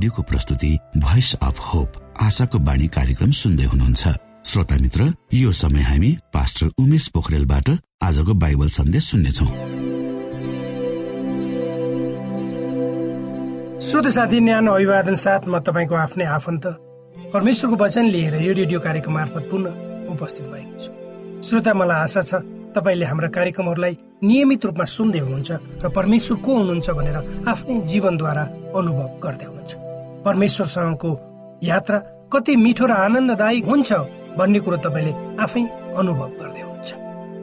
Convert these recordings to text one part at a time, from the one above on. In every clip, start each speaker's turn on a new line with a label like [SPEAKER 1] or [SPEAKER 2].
[SPEAKER 1] रेडियोको प्रस्तुति voice of hope आशाको बाणी कार्यक्रम सुन्दै हुनुहुन्छ। श्रोता मित्र यो समय हामी पास्टर उमेश पोखरेलबाट आजको बाइबल सन्देश सुन्नेछौ।
[SPEAKER 2] श्रोत साथी न्यानो अभिवादन साथ म तपाईँको आफ्नै आफन्त परमेश्वरको वचन लिएर यो रेडियो कार्यक्रम मार्फत पुनः उपस्थित भएको छु। श्रोता मलाई आशा छ तपाईँले हाम्रा कार्यक्रमहरूलाई नियमित रूपमा सुन्दै हुनुहुन्छ र परमेश्वर को हुनुहुन्छ भनेर आफ्नै जीवनद्वारा अनुभव गर्दै हुनुहुन्छ। परमेश्वरसँगको यात्रा कति मिठो र आनन्ददायी हुन्छ भन्ने कुरो तपाईँले आफै अनुभव गर्दै हुनुहुन्छ।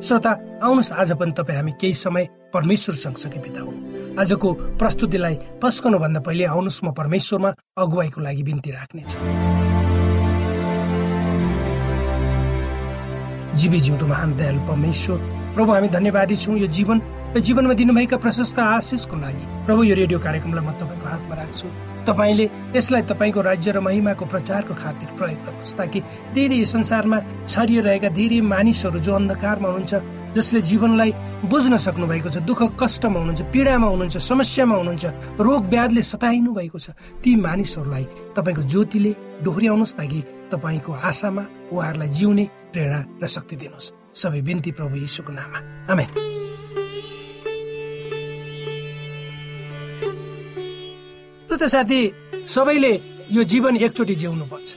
[SPEAKER 2] श्रोता आउनुहोस् आज पनि तपाईँ हामी केही समय परमेश्वर सँगसँगै बिताउँ। आजको प्रस्तुतिलाई पस्कनुभन्दा पहिले आउनुहोस् म परमेश्वरमा अगुवाईको लागि बिन्ती राख्नेछु। जीवी जिउँदो महान दयालु परमेश्वर प्रभु हामी धन्यवादी छौँ। यो जीवन र जीवनमा दिनुभएका प्रशस्त आशिषको लागि प्रभु यो रेडियो कार्यक्रमलाई म तपाईँको हातमा राख्छु। तपाईँले यसलाई तपाईँको राज्य र महिमाको प्रचारको खातिर प्रयोग गर्नुहोस् ताकि धेरै संसारमा छरिरहेका धेरै मानिसहरू जो अन्धकारमा हुनुहुन्छ जसले जीवनलाई बुझ्न सक्नु भएको छ दुःख कष्टमा हुनुहुन्छ पीडामा हुनुहुन्छ समस्यामा हुनुहुन्छ रोग व्याधले सताइनु भएको छ ती मानिसहरूलाई तपाईँको ज्योतिले डोहोऱ्याउनुहोस् ताकि तपाईँको आशामा उहाँहरूलाई जिउने प्रेरणा र शक्ति दिनुहोस्। सबै बिन्ती प्रभु यीशुको नाममा। आमेन। साथी सबैले यो जीवन एकचोटि जिउनु पर्छ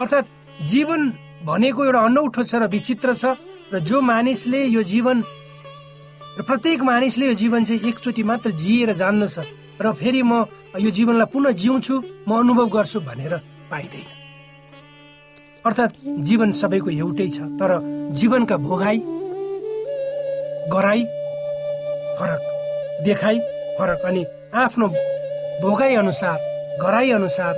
[SPEAKER 2] अर्थात् जीवन भनेको एउटा अनौठो छ र विचित्र छ र जो मानिसले यो जीवन र प्रत्येक मानिसले यो जीवन चाहिँ एकचोटि मात्र जिएर जान्दछ र फेरि म यो जीवनलाई पुनः जिउँछु म अनुभव गर्छु भनेर पाइँदैन। अर्थात् जीवन सबैको एउटै छ तर जीवनका भोगाई गराई फरक देखाई फरक अनि आफ्नो भोगाई अनुसार गराई अनुसार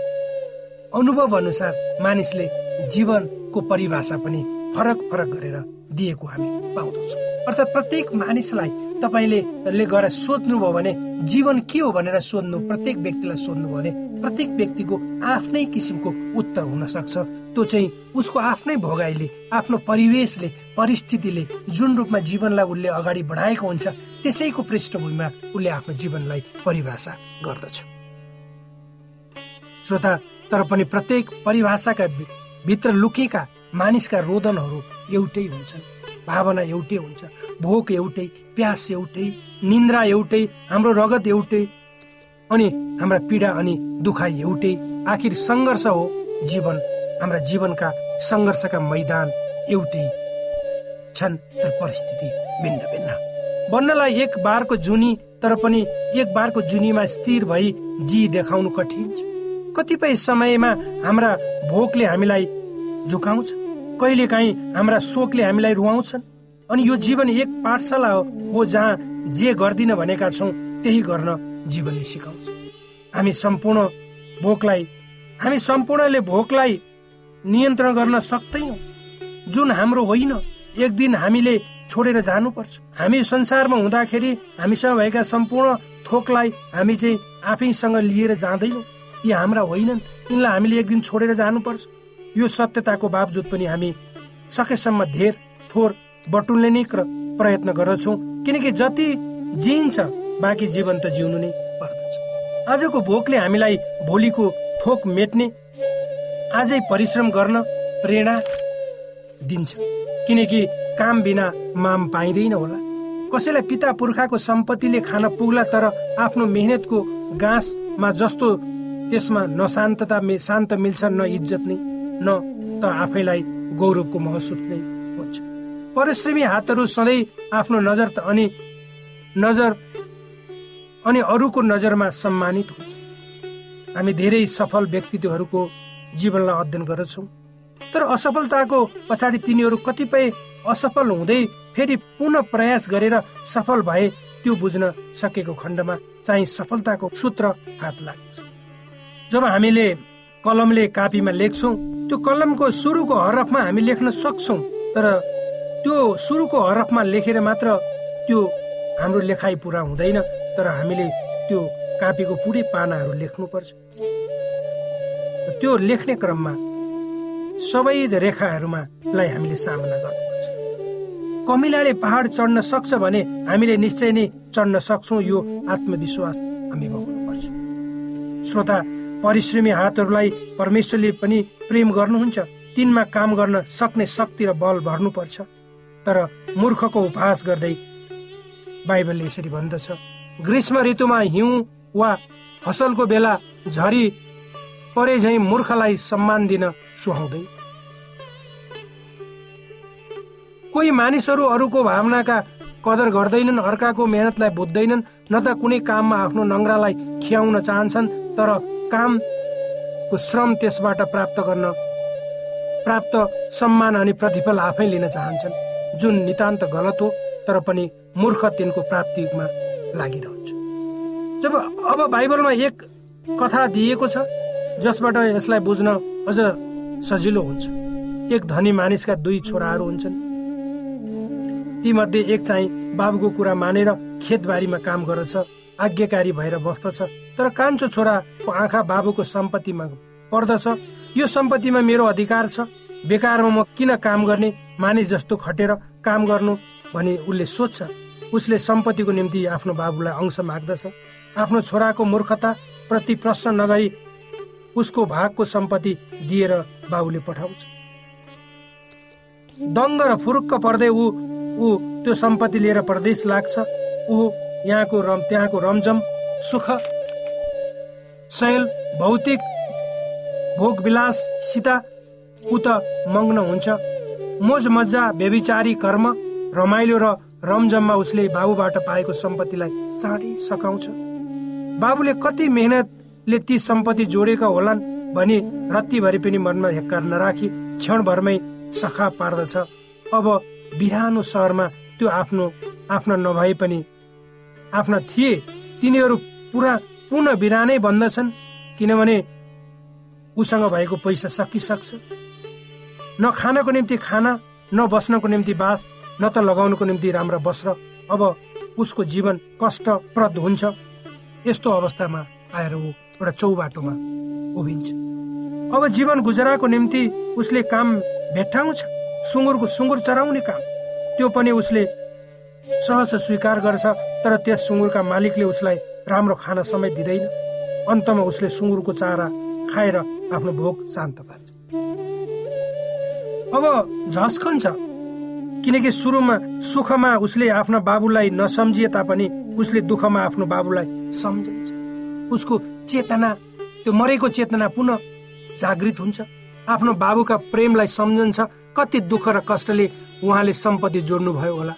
[SPEAKER 2] अनुभव अनुसार मानिसले जीवनको परिभाषा पनि फरक फरक गरेर दिएको हामी पाउँदछौँ। अर्थात् प्रत्येक मानिसलाई तपाईँले गएर सोध्नुभयो भने जीवन के हो भनेर सोध्नु प्रत्येक व्यक्तिलाई सोध्नुभयो भने प्रत्येक व्यक्तिको आफ्नै किसिमको उत्तर हुन सक्छ। त्यो चाहिँ उसको आफ्नै भोगाइले आफ्नो परिवेशले परिस्थितिले जुन रूपमा जीवनलाई उसले अगाडि बढाएको हुन्छ त्यसैको पृष्ठभूमिमा उसले आफ्नो जीवनलाई परिभाषा गर्दछ। श्रोता तर पनि प्रत्येक परिभाषाका भित्र लुकेका मानिसका रोदनहरू एउटै हुन्छन् भावना एउटै हुन्छ भोक एउटै प्यास एउटै निन्द्रा एउटै हाम्रो रगत एउटै अनि हाम्रा पीडा अनि दुखाइ एउटै आखिर सङ्घर्ष हो जीवन हाम्रा जीवनका सङ्घर्षका मैदान एउटै छन् तर परिस्थिति भिन्न भिन्न। बन्नलाई एक बारको जुनी तर पनि एक बारको जुनीमा स्थिर भई जी देखाउनु कठिन छ। कतिपय समयमा हाम्रा भोकले हामीलाई झुकाउँछ। कहिले काहीँ हाम्रा शोकले हामीलाई रुवाउँछन्। अनि यो जीवन एक पाठशाला हो जहाँ जे गर्दिन भनेका छौँ त्यही गर्न जीवनले सिकाउँछ। हामी सम्पूर्ण भोकलाई हामी सम्पूर्णले भोकलाई नियन्त्रण गर्न सक्दैनौँ जुन हाम्रो होइन एक दिन हामीले छोडेर जानुपर्छ। हामी संसारमा हुँदाखेरि हामीसँग भएका सम्पूर्ण थोकलाई हामी चाहिँ आफैसँग लिएर जाँदैनौँ। यी हाम्रा होइनन् यिनलाई हामीले एक दिन छोडेर जानुपर्छ। यो सत्यताको बावजुद पनि हामी सकेसम्म धेर थोर बटुल्ने नै प्रयत्न गर्दछौँ। किनकि जति जिइन्छ बाँकी जीवन त जिउनु नै पर्दछ। आजको भोकले हामीलाई भोलिको थोक मेट्ने आजै परिश्रम गर्न प्रेरणा दिन्छ। किनकि काम बिना माम पाइँदैन होला। कसैलाई पिता पुर्खाको सम्पत्तिले खान पुग्ला तर आफ्नो मेहनतको गाँसमा जस्तो त्यसमा न शान्तता शान्त मिल्छ न इज्जत नै। न त आफैलाई गौरवको महसुस नै हुन्छ। परिश्रमी हातहरू सधैँ आफ्नो नजर अनि नजर अनि अरूको नजरमा सम्मानित हुन्छ। हामी धेरै सफल व्यक्तित्वहरूको जीवनलाई अध्ययन गर्दछौँ। तर असफलताको पछाडि तिनीहरू कतिपय असफल हुँदै फेरि पुनः प्रयास गरेर सफल भए त्यो बुझ्न सकेको खण्डमा चाहिँ सफलताको सूत्र हात लाग्छ। जब हामीले कलमले कापीमा लेख्छौँ त्यो कलमको सुरुको हरफमा हामी लेख्न सक्छौँ तर त्यो सुरुको हरफमा लेखेर मात्र त्यो हाम्रो लेखाइ पुरा हुँदैन तर हामीले त्यो कापीको पुरै पानाहरू लेख्नुपर्छ। त्यो लेख्ने क्रममा सबै रेखाहरूमा लाई हामीले सामना गर्नुपर्छ। कमिलाले पहाड चढ्न सक्छ भने हामीले निश्चय नै चढ्न सक्छौँ यो आत्मविश्वास हामी पर्छ श्रोता परिश्रमी हातहरूलाई परमेश्वरले पनि प्रेम गर्नुहुन्छ तिनमा काम गर्न सक्ने शक्ति र बल भर्नुपर्छ। तर मूर्खको उपहास गर्दै बाइबलले यसरी भन्दछ ग्रीष्म ऋतुमा हिउँ वा फसलको बेला झरी परे झै मूर्खलाई सम्मान दिन सुहाउँदै। कोही मानिसहरू अरूको भावनाका कदर गर्दैनन् अर्काको मेहनतलाई बुझ्दैनन् न त कुनै काममा आफ्नो नङ्ग्रालाई खियाउन चाहन्छन् तर कामको श्रम त्यसबाट प्राप्त गर्न प्राप्त सम्मान अनि प्रतिफल आफै लिन चाहन्छन्। जुन नितान्त गलत हो तर पनि मूर्ख तिनको प्राप्तिमा लागिरहन्छ। जब अब बाइबलमा एक कथा दिएको छ जसबाट यसलाई बुझ्न अझ सजिलो हुन्छ। एक धनी मानिसका दुई छोराहरू हुन्छन्। तीमध्ये एक चाहिँ बाबुको कुरा मानेर खेतबारीमा काम गर्दछ। आज्ञाकारी भएर बस्दछ। तर कान्छो छोराको आँखा बाबुको सम्पत्तिमा पर्दछ। यो सम्पत्तिमा मेरो अधिकार छ। बेकारमा म किन काम गर्ने? मानिस जस्तो खटेर काम गर्नु भनी उसले सोध्छ। उसले सम्पत्तिको निम्ति आफ्नो बाबुलाई अंश माग्दछ। आफ्नो छोराको मूर्खता प्रति प्रश्न नगरी उसको भागको सम्पत्ति दिएर बाबुले पठाउँछ। दङ्ग र फुरुक्क पर्दै ऊ ऊ त्यो सम्पत्ति लिएर प्रदेश लाग्छ। ऊ यहाँको रम त्यहाँको रमझम सुख शैल भौतिक भोग विलाससित ऊ त मग्न हुन्छ। मोज मजा व्यविचारी कर्म रमाइलो र रमझममा उसले बाबुबाट पाएको सम्पत्तिलाई चाँडै सकाउँछ बाबुले कति मेहनतले ती सम्पत्ति जोडेका होलान् भनी रत्तीभरि पनि मनमा हेक्कार नराखी क्षणभरमै सखा पार्दछ। अब बिरानो सहरमा त्यो आफ्नो आफ्ना नभए पनि आफ्ना थिए तिनीहरू पुरा पुनः बिरानै बन्दछन् किनभने उसँग भएको पैसा सकिसक्छ। न खानको निम्ति खाना न बस्नको निम्ति बास न त लगाउनको निम्ति राम्रा वस्त्र। अब उसको जीवन कष्टप्रद हुन्छ। यस्तो अवस्थामा आएर ऊ एउटा चौबाटोमा उभिन्छ। अब जीवन गुजराको निम्ति उसले काम भेट्टाउँछ सुँगुरको सुँगुर चराउने काम। त्यो पनि उसले सहज स्वीकार गर्छ तर त्यस सुँगुरका मालिकले उसलाई राम्रो खाना समेत दिँदैन। अन्तमा उसले सुँगुरको चारा खाएर आफ्नो भोक शान्त पार्छ। अब झस्कन्छ किनकि सुरुमा सुखमा उसले आफ्ना बाबुलाई नसम्झिए तापनि उसले दुःखमा आफ्नो बाबुलाई सम्झिन्छ। उसको चेतना त्यो मरेको चेतना पुनः जागृत हुन्छ। आफ्नो बाबुका प्रेमलाई सम्झन्छ। कति दुःख र कष्टले उहाँले सम्पत्ति जोड्नु भयो होला।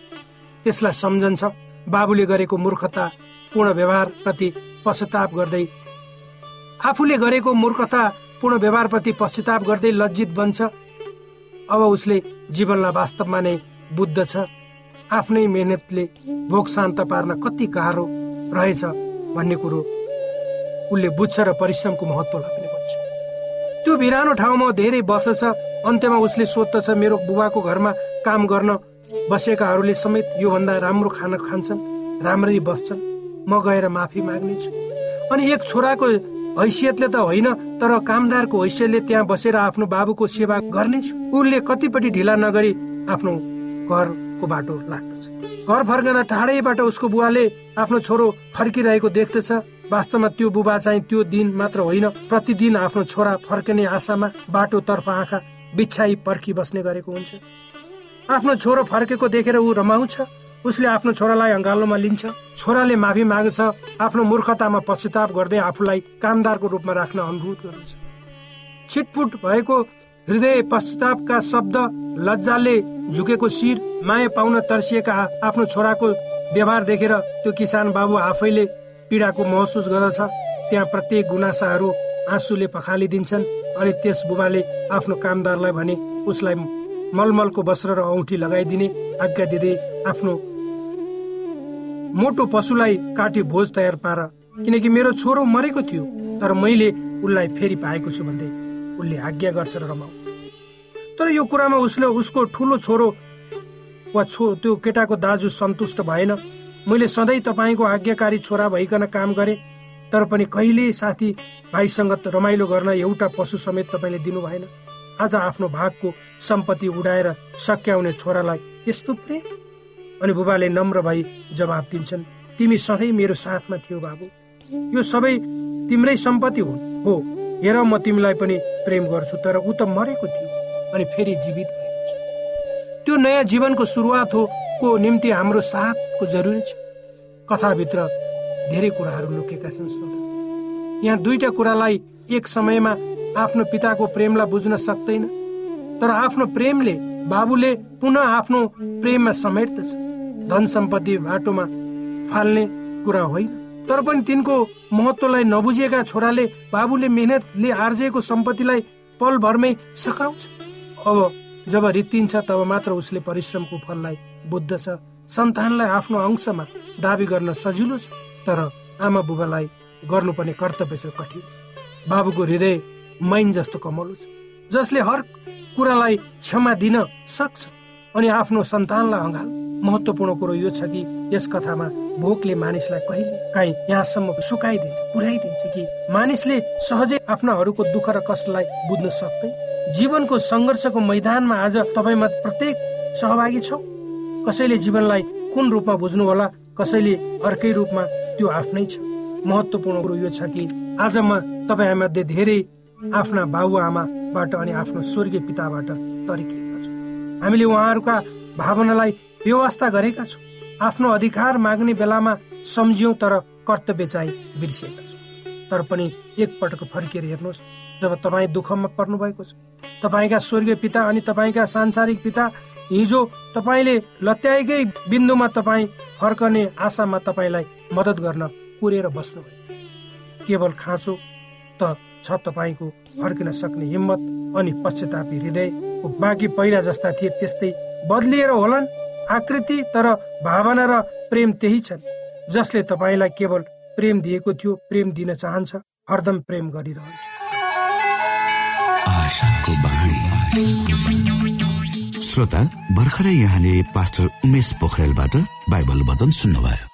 [SPEAKER 2] त्यसलाई सम्झन्छ। बाबुले गरेको मूर्खता पूर्ण व्यवहार प्रति पश्चाताप गर्दै। आफूले गरेको मूर्खता पूर्ण व्यवहारप्रति पश्चाताप गर्दै लज्जित बन्छ। अब उसले जीवनलाई वास्तवमा नै बुझ्दछ आफ्नै मेहनतले भोग शान्त पार्न कति गाह्रो रहेछ भन्ने कुरो उसले बुझ्छ र परिश्रमको महत्वलाई पनि बुझ्छ त्यो बिरानो ठाउँमा धेरै बस्दछ अन्त्यमा उसले सोध्दछ मेरो बुबाको घरमा काम गर्न बसेकाहरूले समेत योभन्दा राम्रो खाना खान्छन् राम्ररी बस्छन्। म गएर माफी माग्नेछु। अनि एक छोराको हैसियतले त होइन तर कामदारको हैसियतले त्यहाँ बसेर आफ्नो बाबुको सेवा गर्नेछु। उसले कतिपट्टि ढिला नगरी आफ्नो घरको बाटो लाग्दछ। घर फर्कँदा टाढैबाट उसको बुवाले आफ्नो छोरो फर्किरहेको देख्दछ। वास्तवमा त्यो बुबा चाहिँ त्यो दिन मात्र होइन प्रतिदिन आफ्नो छोरा फर्किने आशामा बाटो तर्फ आँखा बिछाई पर्खी बस्ने गरेको हुन्छ। आफ्नो छोरो फर्केको देखेर ऊ रमाउँछ। उसले आफ्नो छोरालाई अँगालोमा लिन्छ। छोराले माफी माग्छ। आफ्नो मूर्खतामा पश्चाताप गर्दै आफूलाई कामदारको रूपमा राख्न अनुरोध गर्दछ छिटपुट भएको हृदय पश्चातापका शब्द लज्जाले झुकेको शिर माया पाउन तर्सिएका आफ्नो छोराको व्यवहार देखेर त्यो किसान बाबु आफैले पीडाको महसुस गर्दछ। त्यहाँ प्रत्येक गुनासाहरू आँसुले पखालिदिन्छन् अनि त्यस बुबाले आफ्नो कामदारलाई भने उसलाई मलमलको वस्त्र र औँठी लगाइदिने आज्ञा दिँदै आफ्नो मोटो पशुलाई काटी भोज तयार पार। किनकि मेरो छोरो मरेको थियो तर मैले उसलाई फेरि पाएको छु भन्दै उसले आज्ञा गर्छ र रमाउँछ तर यो कुरामा उसले उसको ठुलो छोरो वा छो त्यो केटाको दाजु सन्तुष्ट भएन। मैले सधैँ तपाईँको आज्ञाकारी छोरा भइकन काम गरेँ तर पनि कहिले साथी भाइसँग रमाइलो गर्न एउटा पशु समेत तपाईँले दिनु भएन आज आफ्नो भागको सम्पत्ति उडाएर सक्याउने छोरालाई यस्तो प्रेम? अनि बुबाले नम्र भई जवाब दिन्छन् तिमी सधैँ मेरो साथमा थियो बाबु। यो सबै तिम्रै सम्पत्ति हुन् हो हेर म तिमीलाई पनि प्रेम गर्छु तर ऊ त मरेको थियो अनि फेरि जीवित भएको त्यो नयाँ जीवनको सुरुवात हो को निम्ति हाम्रो साथको जरुरी छ। कथाभित्र धेरै कुराहरू लुकेका छन् यहाँ दुईटा कुरालाई एक समयमा आफ्नो पिताको प्रेमलाई बुझ्न सक्दैन। तर आफ्नो प्रेमले बाबुले पुनः आफ्नो प्रेममा समेट्दछ। धन सम्पत्ति बाटोमा फाल्ने कुरा होइन। तर पनि तिनको महत्वलाई नबुझेका छोराले बाबुले मेहनतले आर्जेको सम्पत्तिलाई पलभरमै सकाउँछ अब जब रित्तिन्छ तब मात्र उसले परिश्रमको फललाई बुझ्दछ सन्तानलाई आफ्नो अंशमा दावी गर्न सजिलो छ। तर आमा बुबालाई गर्नुपर्ने कर्तव्य छ कठिन। बाबुको हृदय मैन जस्तो कमलो छ जसले हर कुरालाई क्षमा दिन सक्छ अनि आफ्नो सन्तानलाई अँगाल। महत्वपूर्ण कुरो यो छ कि यस कथामा भोकले मानिसलाई कहिले काहीँ यहाँसम्म सुकाइदिन्छ पुर्याइदिन्छ कि मानिसले सहजै आफ्नाहरूको दुःख र कष्टलाई बुझ्न सक्दै जीवनको सङ्घर्षको मैदानमा आज तपाईँमा प्रत्येक सहभागी छौ। कसैले जीवनलाई कुन रूपमा बुझ्नु होला कसैले अर्कै रूपमा त्यो आफ्नै छ। महत्वपूर्ण कुरो यो छ कि आज म तपाईँमध्ये धेरै आफ्ना बाबुआमाबाट अनि आफ्नो स्वर्गीय पिताबाट तर्किएका छौँ। हामीले उहाँहरूका भावनालाई व्यवस्था गरेका छौँ। आफ्नो अधिकार माग्ने बेलामा सम्झ्यौँ तर कर्तव्य चाहिँ बिर्सिएका छौँ। तर पनि एकपटक फर्किएर हेर्नुहोस् जब तपाईँ दुःखमा पर्नु भएको छ तपाईँका स्वर्गीय पिता अनि तपाईँका सांसारिक पिता हिजो तपाईँले लत्याएकै बिन्दुमा तपाईँ फर्कने आशामा तपाईँलाई मद्दत गर्न कुरेर बस्नुभयो। केवल खाँचो त छ तपाईँको फर्किन सक्ने हिम्मत अनि पश्चातापी हृदय बाँकी पहिला जस्ता थिए त्यस्तै बदलिएर होलान्। आकृति तर भावना र प्रेम त्यही छन् जसले तपाईँलाई केवल प्रेम दिएको थियो प्रेम दिन चाहन्छ हरदम प्रेम गरिरहन्छ।
[SPEAKER 1] श्रोता भर्खरै यहाँले पास्टर उमेश पोखरेलबाट बाइबल वचन सुन्नुभयो।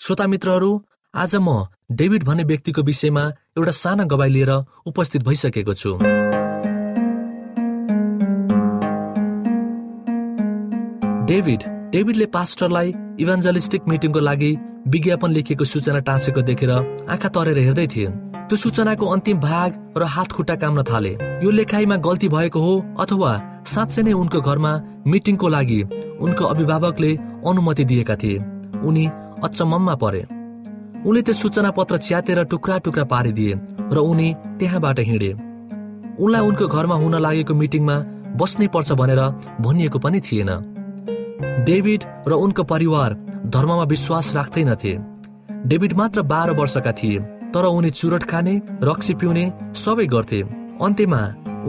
[SPEAKER 3] श्रोता मित्रहरू आज म डेभिड भन्ने व्यक्तिको विषयमा एउटा साना गवाई लिएर उपस्थित भइसकेको छु। डेभिड डेभिडले पास्टरलाई इभान्जलिस्टिक मिटिङको लागि विज्ञापन लेखिएको सूचना टाँसेको देखेर आँखा तरेर हेर्दै थिए त्यो सूचनाको अन्तिम भाग र हात खुट्टा काम्न थाले। यो लेखाइमा गल्ती भएको हो अथवा साँच्चै नै उनको घरमा मिटिङको लागि उनको अभिभावकले अनुमति दिएका थिए। उनी अचम्ममा परे। उनले त्यो सूचना पत्र च्यातेर टुक्रा टुक्रा पारिदिए र उनी त्यहाँबाट हिँडे। उनलाई उनको घरमा हुन लागेको मिटिङमा बस्नै पर्छ भनेर भनिएको पनि थिएन। डेभिड र उनको परिवार धर्ममा विश्वास राख्दैनथे डेभिड मात्र बाह्र वर्षका थिए तर उनी चुरट खाने रक्सी पिउने सबै गर्थे। अन्त्यमा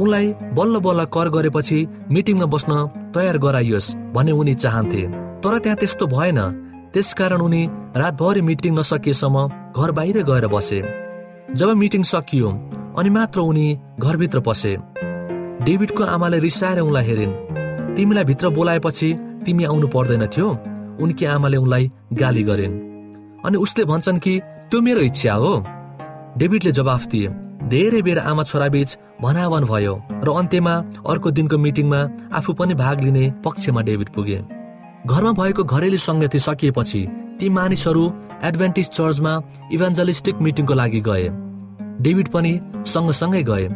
[SPEAKER 3] उनलाई बल्ल बल्ल कर गरेपछि मिटिङमा बस्न तयार गराइयोस् भन्ने उनी चाहन्थे। तर त्यहाँ त्यस्तो भएन। त्यसकारण उनी रातभरि मिटिङ नसकिएसम्म घर बाहिर गएर बसे। जब मिटिङ सकियो अनि मात्र उनी घरभित्र पसे। डेभिडको आमाले रिसाएर उनलाई हेरिन् तिमीलाई भित्र बोलाएपछि तिमी आउनु पर्दैन थियो। उनकी आमाले उनलाई गाली गरिन्। अनि उसले भन्छन् कि त्यो मेरो इच्छा हो। डेभिडले जवाफ दिए धेरै बेर आमा छोराबीच भनाभन भयो र अन्त्यमा अर्को दिनको मिटिङमा आफू पनि भाग लिने पक्षमा डेभिड पुगे। घरमा भएको घरेलु सङ्गति सकिएपछि ती मानिसहरू एडभेन्टिज चर्चमा इभान्जलिस्टिक मिटिङको लागि गए। डेभिड पनि सँगसँगै गए।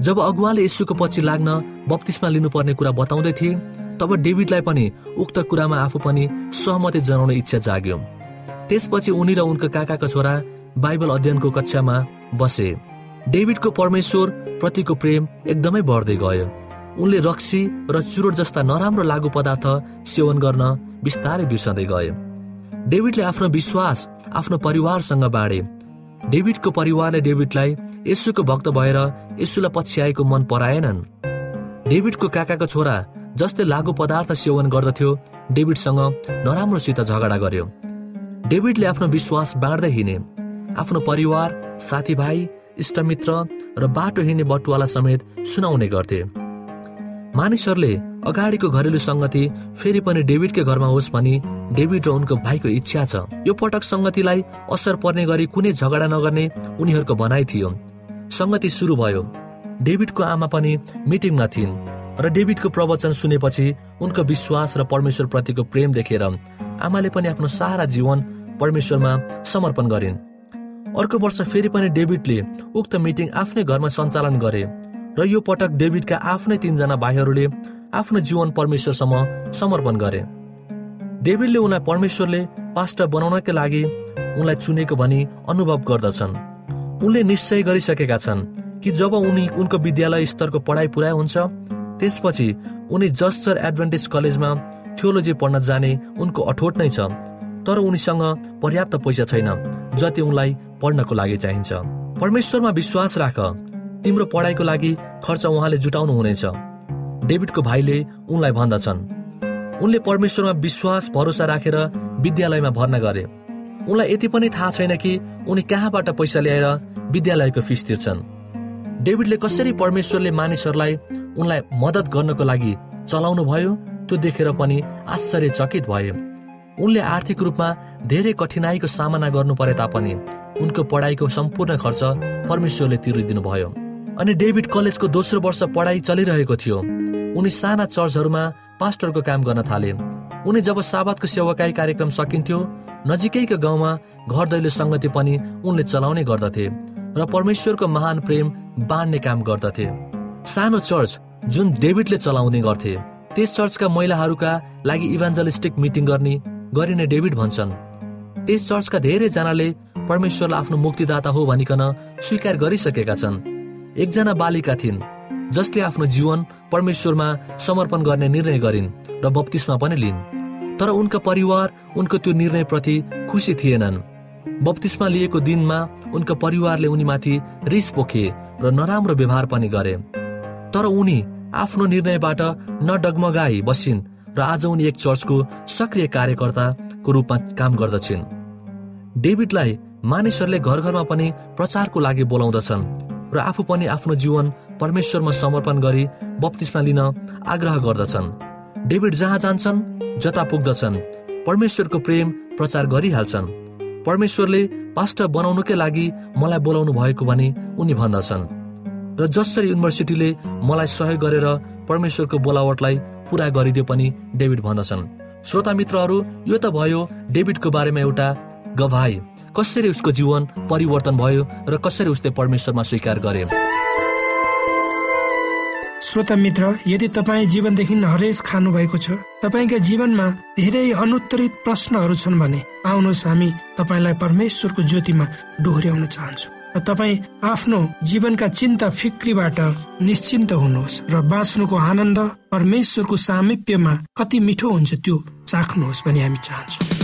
[SPEAKER 3] जब अगुवाले यसुको पछि लाग्न बत्तिसमा लिनुपर्ने कुरा बताउँदै थिए तब डेभिडलाई पनि उक्त कुरामा आफू पनि सहमति जनाउने इच्छा जाग्यो। त्यसपछि उनी र उनका काकाका छोरा बाइबल अध्ययनको कक्षामा बसे। डेभिडको परमेश्वर प्रतिको प्रेम एकदमै बढ्दै गयो। उनले रक्सी र चुरोट जस्ता नराम्रो लागु पदार्थ सेवन गर्न बिस्तारै बिर्सँदै गए। डेभिडले आफ्नो विश्वास आफ्नो परिवारसँग बाँडे। डेभिडको परिवारले डेभिडलाई यसुको भक्त भएर यसुलाई पछ्याएको मन पराएनन्। डेभिडको काकाको छोरा जसले लागु पदार्थ सेवन गर्दथ्यो डेभिडसँग नराम्रोसित झगडा गर्यो। डेभिडले आफ्नो विश्वास बाँड्दै हिँडे। आफ्नो परिवार साथीभाइ इष्टमित्र र बाटो हिँड्ने बटुवाला समेत सुनाउने गर्थे। मानिसहरूले अगाडिको घरेलु सङ्गति फेरि पनि डेभिडकै घरमा होस् भनी डेभिड र उनको भाइको इच्छा छ। यो पटक सङ्गतिलाई असर पर्ने गरी कुनै झगडा नगर्ने उनीहरूको भनाइ थियो। सङ्गति सुरु भयो। डेभिडको आमा पनि मिटिङमा थिइन् र डेभिडको प्रवचन सुनेपछि उनको विश्वास र परमेश्वर प्रतिको प्रेम देखेर आमाले पनि आफ्नो सारा जीवन परमेश्वरमा समर्पण गरिन्। अर्को वर्ष फेरि पनि डेभिडले उक्त मिटिङ आफ्नै घरमा सञ्चालन गरे। र यो पटक डेभिडका आफ्नै तिनजना भाइहरूले आफ्नो जीवन परमेश्वरसम्म समर्पण गरे। डेभिडले उनलाई परमेश्वरले पास्टर बनाउनका लागि उनलाई चुनेको भनी अनुभव गर्दछन्। उनले निश्चय गरिसकेका छन् कि जब उनी उनको विद्यालय स्तरको पढाइ पुरा हुन्छ त्यसपछि उनी जस्टर एडभान्टेज कलेजमा थियोलोजी पढ्न जाने उनको अठोट नै छ तर उनीसँग पर्याप्त पैसा छैन जति उनलाई पढ्नको लागि चाहिन्छ। परमेश्वरमा विश्वास राख तिम्रो पढाइको लागि खर्च उहाँले जुटाउनु हुनेछ डेभिडको भाइले उनलाई भन्दछन्। उनले परमेश्वरमा विश्वास भरोसा राखेर विद्यालयमा भर्ना गरे। उनलाई यति पनि थाहा छैन कि उनी कहाँबाट पैसा ल्याएर विद्यालयको फिस तिर्छन्। डेभिडले कसरी परमेश्वरले मानिसहरूलाई उनलाई मद्दत गर्नको लागि चलाउनु भयो त्यो देखेर पनि आश्चर्यचकित भए। उनले आर्थिक रूपमा धेरै कठिनाईको सामना गर्नु परे तापनि उनको पढाइको सम्पूर्ण खर्च परमेश्वरले तिरिदिनु भयो अनि डेभिड कलेजको दोस्रो वर्ष पढाइ चलिरहेको थियो। उनी साना चर्चहरूमा पास्टरको काम गर्न थाले। उनी जब साबतको सेवाकाई कार्यक्रम सकिन्थ्यो नजिकैको गाउँमा घर दैलो सङ्गति पनि उनले चलाउने गर्दथे र परमेश्वरको महान प्रेम बाँड्ने काम गर्दथे। सानो चर्च जुन डेभिडले चलाउने गर्थे त्यस चर्चका महिलाहरूका लागि इभान्जलिस्टिक मिटिङ गर्ने गरिने डेभिड भन्छन्। त्यस चर्चका धेरैजनाले परमेश्वरलाई आफ्नो मुक्तिदाता हो भनिकन स्वीकार गरिसकेका छन्। एकजना बालिका थिइन् जसले आफ्नो जीवन परमेश्वरमा समर्पण गर्ने निर्णय गरिन् र बत्तिसमा पनि लिन् तर उनका परिवार उनको त्यो निर्णयप्रति खुसी थिएनन्। बत्तिसमा लिएको दिनमा उनका परिवारले उनीमाथि रिस पोखे र नराम्रो व्यवहार पनि गरे। तर उनी आफ्नो निर्णयबाट नडगमगाई बसिन् र आज उनी एक चर्चको सक्रिय कार्यकर्ताको रूपमा काम गर्दछिन्। डेभिडलाई मानिसहरूले घर घरमा पनि प्रचारको लागि बोलाउँदछन्। र आफू पनि आफ्नो जीवन परमेश्वरमा समर्पण गरी बत्तिसमा लिन आग्रह गर्दछन्। डेभिड जहाँ जान्छन् जता पुग्दछन्। परमेश्वरको प्रेम प्रचार गरिहाल्छन्। परमेश्वरले पास्टर बनाउनुकै लागि मलाई बोलाउनु भएको भनी उनी भन्दछन्। र जसरी युनिभर्सिटीले मलाई सहयोग गरेर परमेश्वरको बोलावटलाई पूरा गरिदियो पनि डेभिड भन्दछन्। श्रोता मित्रहरू यो त भयो डेभिडको बारेमा एउटा गवाई कसरी उसको जीवन परिवर्तन भयो र कसरी उसले परमेश्वरमा स्वीकार गरे?
[SPEAKER 2] श्रोता मित्र यदि तपाईँ जीवनदेखि हरेस खानु भएको छ तपाईँका जीवनमा धेरै अनुत्तरित प्रश्नहरू छन् भने आउनुहोस् हामी तपाईँलाई परमेश्वरको ज्योतिमा डोहोऱ्याउन चाहन्छौँ र तपाईँ आफ्नो जीवनका चिन्ता फिक्रीबाट निश्चिन्त हुनुहोस् र बाँच्नुको आनन्द परमेश्वरको सामिप्यमा कति मिठो हुन्छ त्यो चाख्नुहोस् भनी हामी चाहन्छौँ।